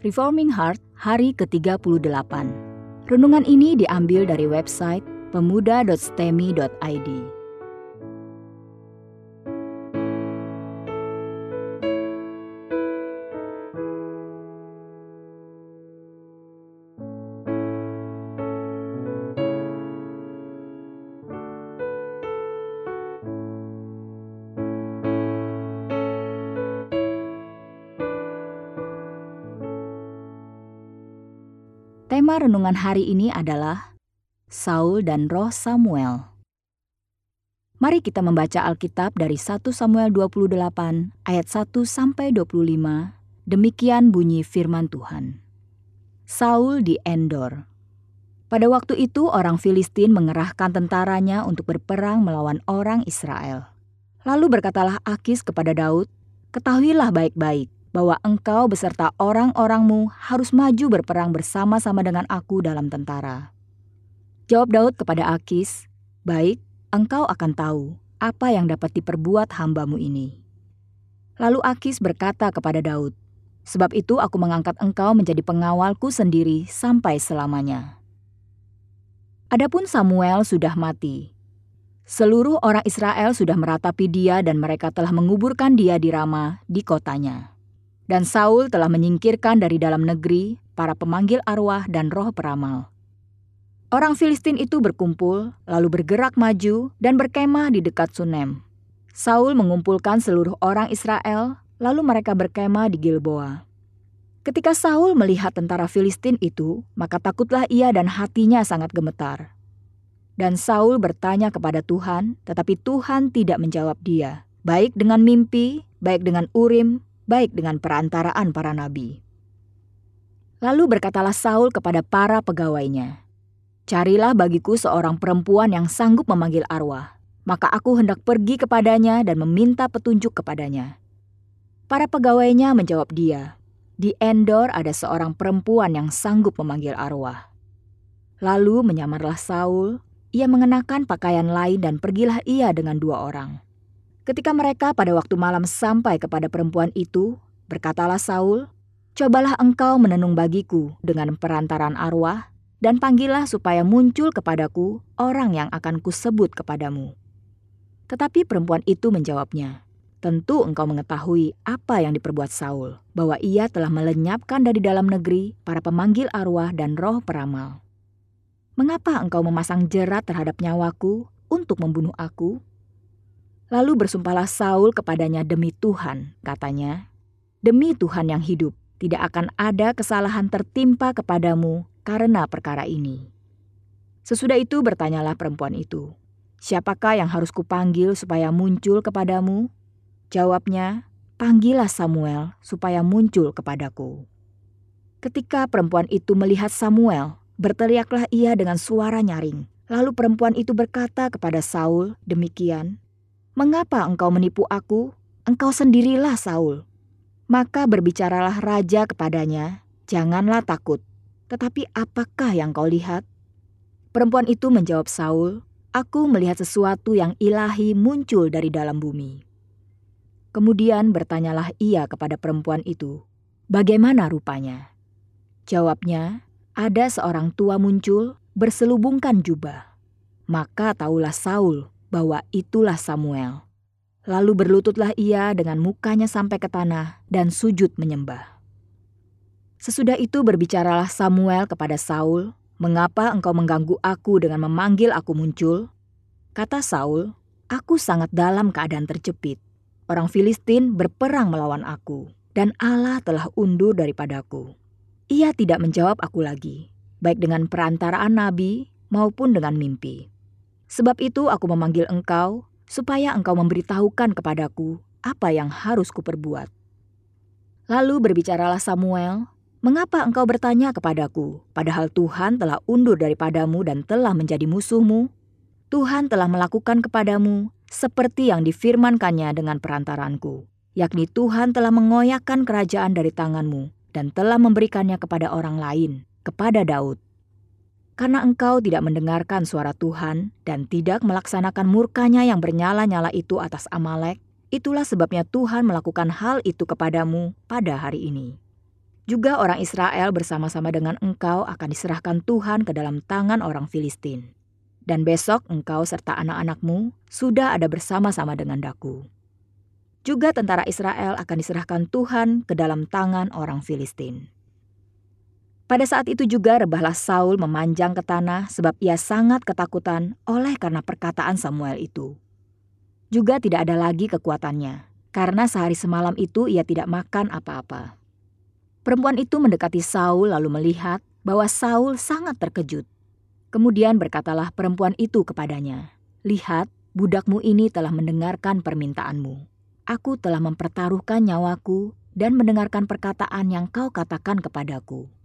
Reforming Heart hari ke-38. Renungan ini diambil dari website pemuda.stemi.id. Renungan hari ini adalah Saul dan Roh Samuel. Mari kita membaca Alkitab dari 1 Samuel 28 ayat 1 sampai 25. Demikian bunyi firman Tuhan. Saul di Endor. Pada waktu itu orang Filistin mengerahkan tentaranya untuk berperang melawan orang Israel. Lalu berkatalah Akis kepada Daud, "Ketahuilah baik-baik bahwa engkau beserta orang-orangmu harus maju berperang bersama-sama dengan aku dalam tentara. Jawab Daud kepada Akis, Baik, engkau akan tahu apa yang dapat diperbuat hambamu ini. Lalu Akis berkata kepada Daud, Sebab itu aku mengangkat engkau menjadi pengawalku sendiri sampai selamanya. Adapun Samuel sudah mati. Seluruh orang Israel sudah meratapi dia dan mereka telah menguburkan dia di Rama, di kotanya. Dan Saul telah menyingkirkan dari dalam negeri para pemanggil arwah dan roh peramal. Orang Filistin itu berkumpul, lalu bergerak maju dan berkemah di dekat Sunem. Saul mengumpulkan seluruh orang Israel, lalu mereka berkemah di Gilboa. Ketika Saul melihat tentara Filistin itu, maka takutlah ia dan hatinya sangat gemetar. Dan Saul bertanya kepada Tuhan, tetapi Tuhan tidak menjawab dia, baik dengan mimpi, baik dengan urim, baik dengan perantaraan para nabi. Lalu berkatalah Saul kepada para pegawainya, Carilah bagiku seorang perempuan yang sanggup memanggil arwah, maka aku hendak pergi kepadanya dan meminta petunjuk kepadanya. Para pegawainya menjawab dia, di Endor ada seorang perempuan yang sanggup memanggil arwah. Lalu menyamarlah Saul, ia mengenakan pakaian lain dan pergilah ia dengan dua orang. Ketika mereka pada waktu malam sampai kepada perempuan itu, berkatalah Saul, Cobalah engkau menenung bagiku dengan perantaran arwah, dan panggillah supaya muncul kepadaku orang yang akan kusebut kepadamu. Tetapi perempuan itu menjawabnya, Tentu engkau mengetahui apa yang diperbuat Saul, bahwa ia telah melenyapkan dari dalam negeri para pemanggil arwah dan roh peramal. Mengapa engkau memasang jerat terhadap nyawaku untuk membunuh aku? Lalu bersumpahlah Saul kepadanya demi Tuhan, katanya, Demi Tuhan yang hidup, tidak akan ada kesalahan tertimpa kepadamu karena perkara ini. Sesudah itu bertanyalah perempuan itu, Siapakah yang harus kupanggil supaya muncul kepadamu? Jawabnya, Panggillah Samuel supaya muncul kepadaku. Ketika perempuan itu melihat Samuel, berteriaklah ia dengan suara nyaring. Lalu perempuan itu berkata kepada Saul, demikian, Mengapa engkau menipu aku? Engkau sendirilah Saul. Maka berbicaralah raja kepadanya, janganlah takut. Tetapi apakah yang kau lihat? Perempuan itu menjawab Saul, Aku melihat sesuatu yang ilahi muncul dari dalam bumi. Kemudian bertanyalah ia kepada perempuan itu, Bagaimana rupanya? Jawabnya, ada seorang tua muncul berselubungkan jubah. Maka taulah Saul bahwa itulah Samuel. Lalu berlututlah ia dengan mukanya sampai ke tanah dan sujud menyembah. Sesudah itu berbicaralah Samuel kepada Saul, "Mengapa engkau mengganggu aku dengan memanggil aku muncul?" Kata Saul, "Aku sangat dalam keadaan terjepit. Orang Filistin berperang melawan aku, dan Allah telah undur daripadaku." Ia tidak menjawab aku lagi, baik dengan perantaraan nabi maupun dengan mimpi. Sebab itu aku memanggil engkau, supaya engkau memberitahukan kepadaku apa yang harus kuperbuat. Lalu berbicaralah Samuel, Mengapa engkau bertanya kepadaku, padahal Tuhan telah undur daripadamu dan telah menjadi musuhmu? Tuhan telah melakukan kepadamu seperti yang difirmankannya dengan perantaranku, yakni Tuhan telah mengoyakkan kerajaan dari tanganmu dan telah memberikannya kepada orang lain, kepada Daud. Karena engkau tidak mendengarkan suara Tuhan dan tidak melaksanakan murkanya yang bernyala-nyala itu atas Amalek, itulah sebabnya Tuhan melakukan hal itu kepadamu pada hari ini. Juga orang Israel bersama-sama dengan engkau akan diserahkan Tuhan ke dalam tangan orang Filistin. Dan besok engkau serta anak-anakmu sudah ada bersama-sama dengan daku. Juga tentara Israel akan diserahkan Tuhan ke dalam tangan orang Filistin. Pada saat itu juga rebahlah Saul memanjang ke tanah sebab ia sangat ketakutan oleh karena perkataan Samuel itu. Juga tidak ada lagi kekuatannya, karena sehari semalam itu ia tidak makan apa-apa. Perempuan itu mendekati Saul lalu melihat bahwa Saul sangat terkejut. Kemudian berkatalah perempuan itu kepadanya, Lihat, budakmu ini telah mendengarkan permintaanmu. Aku telah mempertaruhkan nyawaku dan mendengarkan perkataan yang kau katakan kepadaku.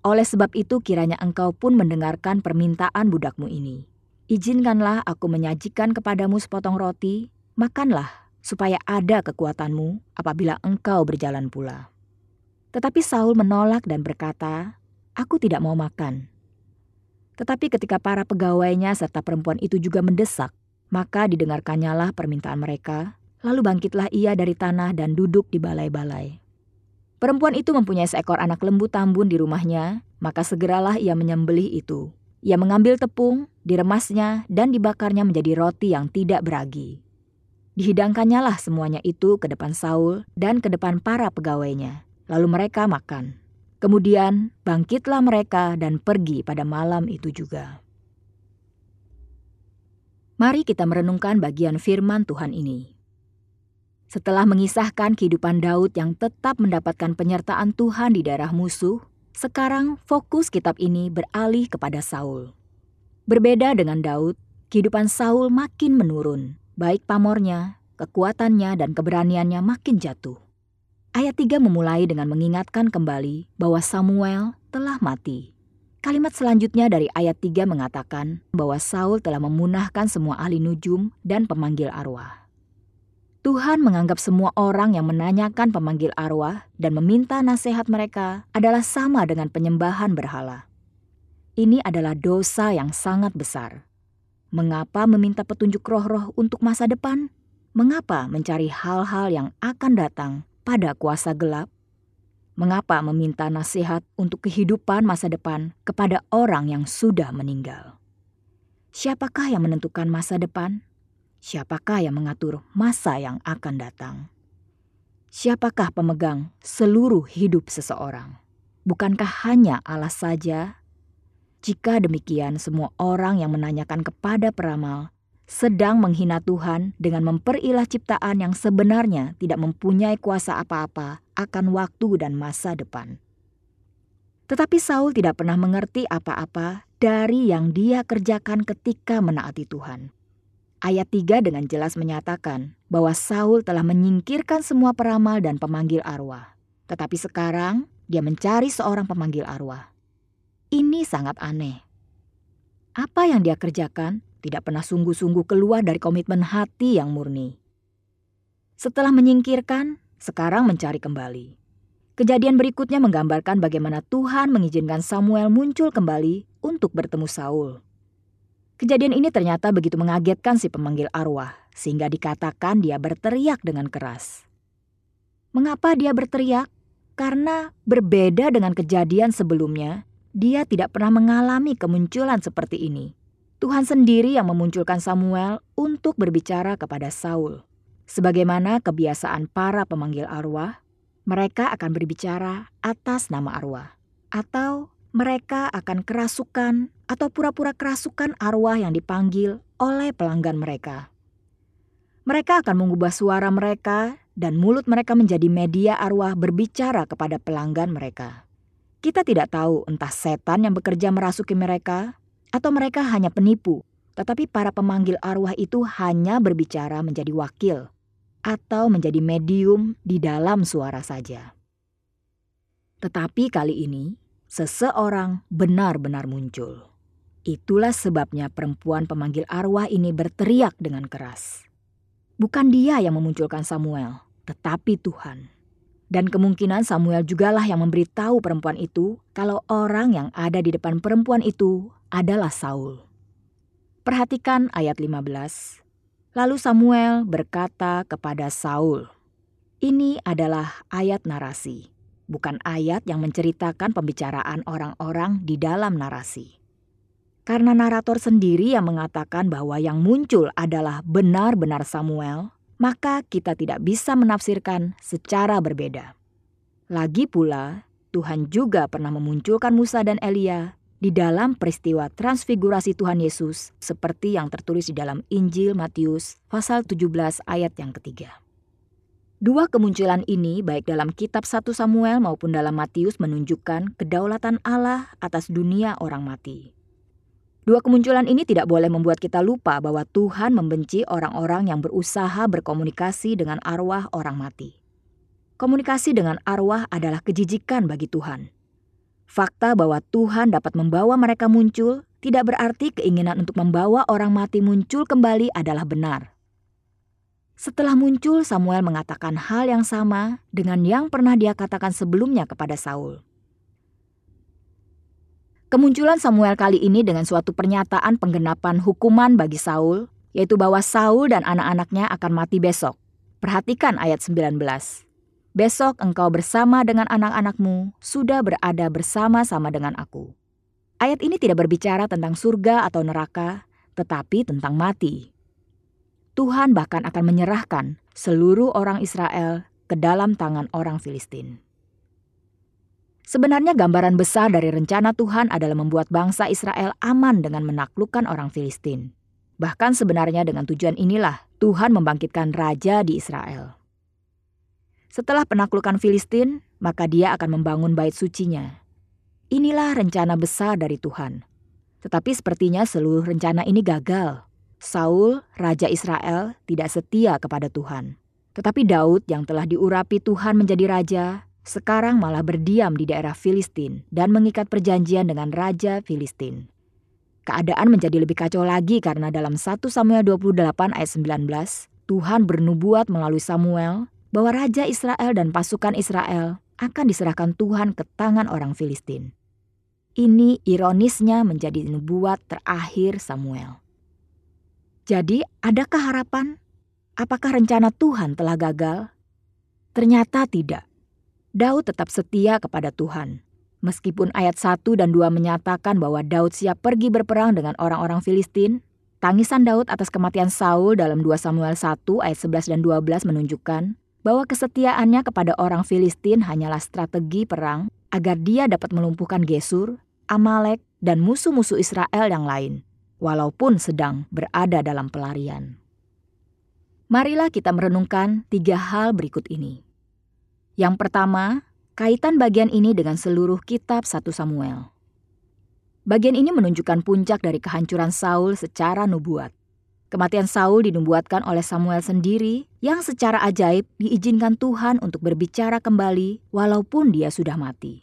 Oleh sebab itu kiranya engkau pun mendengarkan permintaan budakmu ini. Izinkanlah aku menyajikan kepadamu sepotong roti, makanlah, supaya ada kekuatanmu apabila engkau berjalan pula. Tetapi Saul menolak dan berkata, Aku tidak mau makan. Tetapi ketika para pegawainya serta perempuan itu juga mendesak, maka didengarkannyalah permintaan mereka, lalu bangkitlah ia dari tanah dan duduk di balai-balai. Perempuan itu mempunyai seekor anak lembu tambun di rumahnya, maka segeralah ia menyembelih itu. Ia mengambil tepung, diremasnya, dan dibakarnya menjadi roti yang tidak beragi. Dihidangkannya lah semuanya itu ke depan Saul dan ke depan para pegawainya. Lalu mereka makan. Kemudian bangkitlah mereka dan pergi pada malam itu juga. Mari kita merenungkan bagian firman Tuhan ini. Setelah mengisahkan kehidupan Daud yang tetap mendapatkan penyertaan Tuhan di daerah musuh, sekarang fokus kitab ini beralih kepada Saul. Berbeda dengan Daud, kehidupan Saul makin menurun, baik pamornya, kekuatannya, dan keberaniannya makin jatuh. Ayat 3 memulai dengan mengingatkan kembali bahwa Samuel telah mati. Kalimat selanjutnya dari ayat 3 mengatakan bahwa Saul telah memunahkan semua ahli nujum dan pemanggil arwah. Tuhan menganggap semua orang yang menanyakan pemanggil arwah dan meminta nasihat mereka adalah sama dengan penyembahan berhala. Ini adalah dosa yang sangat besar. Mengapa meminta petunjuk roh-roh untuk masa depan? Mengapa mencari hal-hal yang akan datang pada kuasa gelap? Mengapa meminta nasihat untuk kehidupan masa depan kepada orang yang sudah meninggal? Siapakah yang menentukan masa depan? Siapakah yang mengatur masa yang akan datang? Siapakah pemegang seluruh hidup seseorang? Bukankah hanya Allah saja? Jika demikian, semua orang yang menanyakan kepada peramal sedang menghina Tuhan dengan memperilah ciptaan yang sebenarnya tidak mempunyai kuasa apa-apa akan waktu dan masa depan. Tetapi Saul tidak pernah mengerti apa-apa dari yang dia kerjakan ketika menaati Tuhan. Ayat 3 dengan jelas menyatakan bahwa Saul telah menyingkirkan semua peramal dan pemanggil arwah. Tetapi sekarang dia mencari seorang pemanggil arwah. Ini sangat aneh. Apa yang dia kerjakan tidak pernah sungguh-sungguh keluar dari komitmen hati yang murni. Setelah menyingkirkan, sekarang mencari kembali. Kejadian berikutnya menggambarkan bagaimana Tuhan mengizinkan Samuel muncul kembali untuk bertemu Saul. Kejadian ini ternyata begitu mengagetkan si pemanggil arwah, sehingga dikatakan dia berteriak dengan keras. Mengapa dia berteriak? Karena berbeda dengan kejadian sebelumnya, dia tidak pernah mengalami kemunculan seperti ini. Tuhan sendiri yang memunculkan Samuel untuk berbicara kepada Saul. Sebagaimana kebiasaan para pemanggil arwah, mereka akan berbicara atas nama arwah atau mereka akan kerasukan atau pura-pura kerasukan arwah yang dipanggil oleh pelanggan mereka. Mereka akan mengubah suara mereka dan mulut mereka menjadi media arwah berbicara kepada pelanggan mereka. Kita tidak tahu entah setan yang bekerja merasuki mereka atau mereka hanya penipu, tetapi para pemanggil arwah itu hanya berbicara menjadi wakil atau menjadi medium di dalam suara saja. Tetapi kali ini seseorang benar-benar muncul. Itulah sebabnya perempuan pemanggil arwah ini berteriak dengan keras. Bukan dia yang memunculkan Samuel, tetapi Tuhan. Dan kemungkinan Samuel jugalah yang memberitahu perempuan itu kalau orang yang ada di depan perempuan itu adalah Saul. Perhatikan ayat 15. Lalu Samuel berkata kepada Saul, ini adalah ayat narasi bukan ayat yang menceritakan pembicaraan orang-orang di dalam narasi. Karena narator sendiri yang mengatakan bahwa yang muncul adalah benar-benar Samuel, maka kita tidak bisa menafsirkan secara berbeda. Lagi pula, Tuhan juga pernah memunculkan Musa dan Elia di dalam peristiwa transfigurasi Tuhan Yesus seperti yang tertulis di dalam Injil Matius pasal 17 ayat yang ketiga. Dua kemunculan ini baik dalam kitab 1 Samuel maupun dalam Matius menunjukkan kedaulatan Allah atas dunia orang mati. Dua kemunculan ini tidak boleh membuat kita lupa bahwa Tuhan membenci orang-orang yang berusaha berkomunikasi dengan arwah orang mati. Komunikasi dengan arwah adalah kejijikan bagi Tuhan. Fakta bahwa Tuhan dapat membawa mereka muncul tidak berarti keinginan untuk membawa orang mati muncul kembali adalah benar. Setelah muncul, Samuel mengatakan hal yang sama dengan yang pernah dia katakan sebelumnya kepada Saul. Kemunculan Samuel kali ini dengan suatu pernyataan penggenapan hukuman bagi Saul, yaitu bahwa Saul dan anak-anaknya akan mati besok. Perhatikan ayat 19. Besok engkau bersama dengan anak-anakmu sudah berada bersama-sama dengan aku. Ayat ini tidak berbicara tentang surga atau neraka, tetapi tentang mati. Tuhan bahkan akan menyerahkan seluruh orang Israel ke dalam tangan orang Filistin. Sebenarnya gambaran besar dari rencana Tuhan adalah membuat bangsa Israel aman dengan menaklukkan orang Filistin. Bahkan sebenarnya dengan tujuan inilah Tuhan membangkitkan raja di Israel. Setelah penaklukan Filistin, maka dia akan membangun bait sucinya. Inilah rencana besar dari Tuhan. Tetapi sepertinya seluruh rencana ini gagal. Saul, raja Israel, tidak setia kepada Tuhan. Tetapi Daud yang telah diurapi Tuhan menjadi raja, sekarang malah berdiam di daerah Filistin dan mengikat perjanjian dengan raja Filistin. Keadaan menjadi lebih kacau lagi karena dalam 1 Samuel 28 ayat 19, Tuhan bernubuat melalui Samuel bahwa Raja Israel dan pasukan Israel akan diserahkan Tuhan ke tangan orang Filistin. Ini ironisnya menjadi nubuat terakhir Samuel. Jadi, adakah harapan? Apakah rencana Tuhan telah gagal? Ternyata tidak. Daud tetap setia kepada Tuhan. Meskipun ayat 1 dan 2 menyatakan bahwa Daud siap pergi berperang dengan orang-orang Filistin, tangisan Daud atas kematian Saul dalam 2 Samuel 1 ayat 11 dan 12 menunjukkan bahwa kesetiaannya kepada orang Filistin hanyalah strategi perang agar dia dapat melumpuhkan Gesur, Amalek, dan musuh-musuh Israel yang lain, walaupun sedang berada dalam pelarian. Marilah kita merenungkan tiga hal berikut ini. Yang pertama, kaitan bagian ini dengan seluruh kitab 1 Samuel. Bagian ini menunjukkan puncak dari kehancuran Saul secara nubuat. Kematian Saul dinubuatkan oleh Samuel sendiri yang secara ajaib diizinkan Tuhan untuk berbicara kembali walaupun dia sudah mati.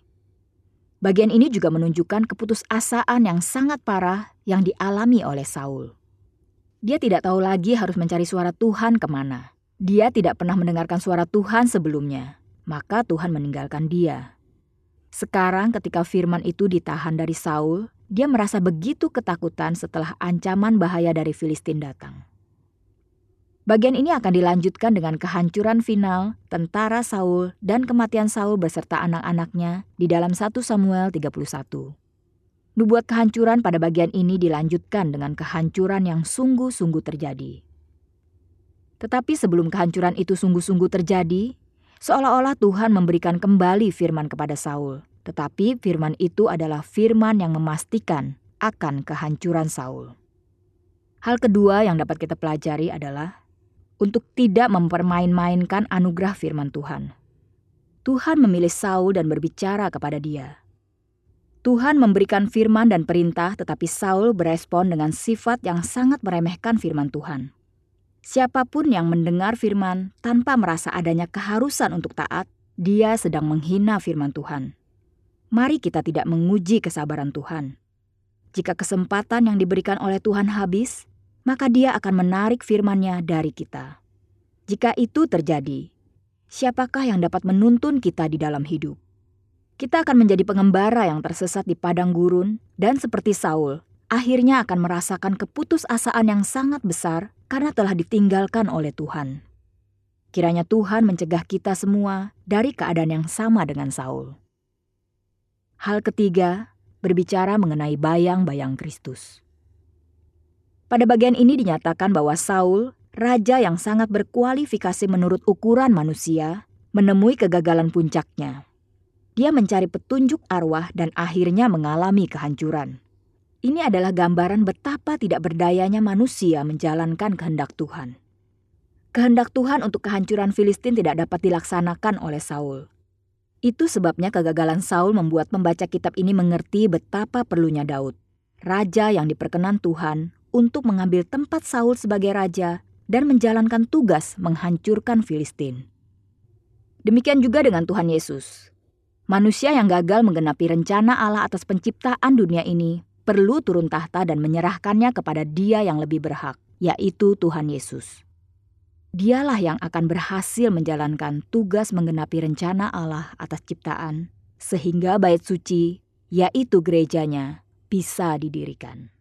Bagian ini juga menunjukkan keputusasaan yang sangat parah yang dialami oleh Saul. Dia tidak tahu lagi harus mencari suara Tuhan ke mana. Dia tidak pernah mendengarkan suara Tuhan sebelumnya, maka Tuhan meninggalkan dia. Sekarang ketika firman itu ditahan dari Saul, dia merasa begitu ketakutan setelah ancaman bahaya dari Filistin datang. Bagian ini akan dilanjutkan dengan kehancuran final tentara Saul dan kematian Saul beserta anak-anaknya di dalam 1 Samuel 31. Nubuat kehancuran pada bagian ini dilanjutkan dengan kehancuran yang sungguh-sungguh terjadi. Tetapi sebelum kehancuran itu sungguh-sungguh terjadi, seolah-olah Tuhan memberikan kembali firman kepada Saul tetapi firman itu adalah firman yang memastikan akan kehancuran Saul. Hal kedua yang dapat kita pelajari adalah untuk tidak mempermain-mainkan anugerah firman Tuhan. Tuhan memilih Saul dan berbicara kepada dia. Tuhan memberikan firman dan perintah, tetapi Saul berespon dengan sifat yang sangat meremehkan firman Tuhan. Siapa pun yang mendengar firman tanpa merasa adanya keharusan untuk taat, dia sedang menghina firman Tuhan mari kita tidak menguji kesabaran Tuhan. Jika kesempatan yang diberikan oleh Tuhan habis, maka Dia akan menarik firman-Nya dari kita. Jika itu terjadi, siapakah yang dapat menuntun kita di dalam hidup? Kita akan menjadi pengembara yang tersesat di padang gurun, dan seperti Saul, akhirnya akan merasakan keputusasaan yang sangat besar karena telah ditinggalkan oleh Tuhan. Kiranya Tuhan mencegah kita semua dari keadaan yang sama dengan Saul. Hal ketiga, berbicara mengenai bayang-bayang Kristus. Pada bagian ini dinyatakan bahwa Saul, raja yang sangat berkualifikasi menurut ukuran manusia, menemui kegagalan puncaknya. Dia mencari petunjuk arwah dan akhirnya mengalami kehancuran. Ini adalah gambaran betapa tidak berdayanya manusia menjalankan kehendak Tuhan. Kehendak Tuhan untuk kehancuran Filistin tidak dapat dilaksanakan oleh Saul. Itu sebabnya kegagalan Saul membuat pembaca kitab ini mengerti betapa perlunya Daud, raja yang diperkenan Tuhan untuk mengambil tempat Saul sebagai raja dan menjalankan tugas menghancurkan Filistin. Demikian juga dengan Tuhan Yesus. Manusia yang gagal menggenapi rencana Allah atas penciptaan dunia ini perlu turun tahta dan menyerahkannya kepada Dia yang lebih berhak, yaitu Tuhan Yesus. Dialah yang akan berhasil menjalankan tugas menggenapi rencana Allah atas ciptaan, sehingga bait suci, yaitu gerejanya, bisa didirikan.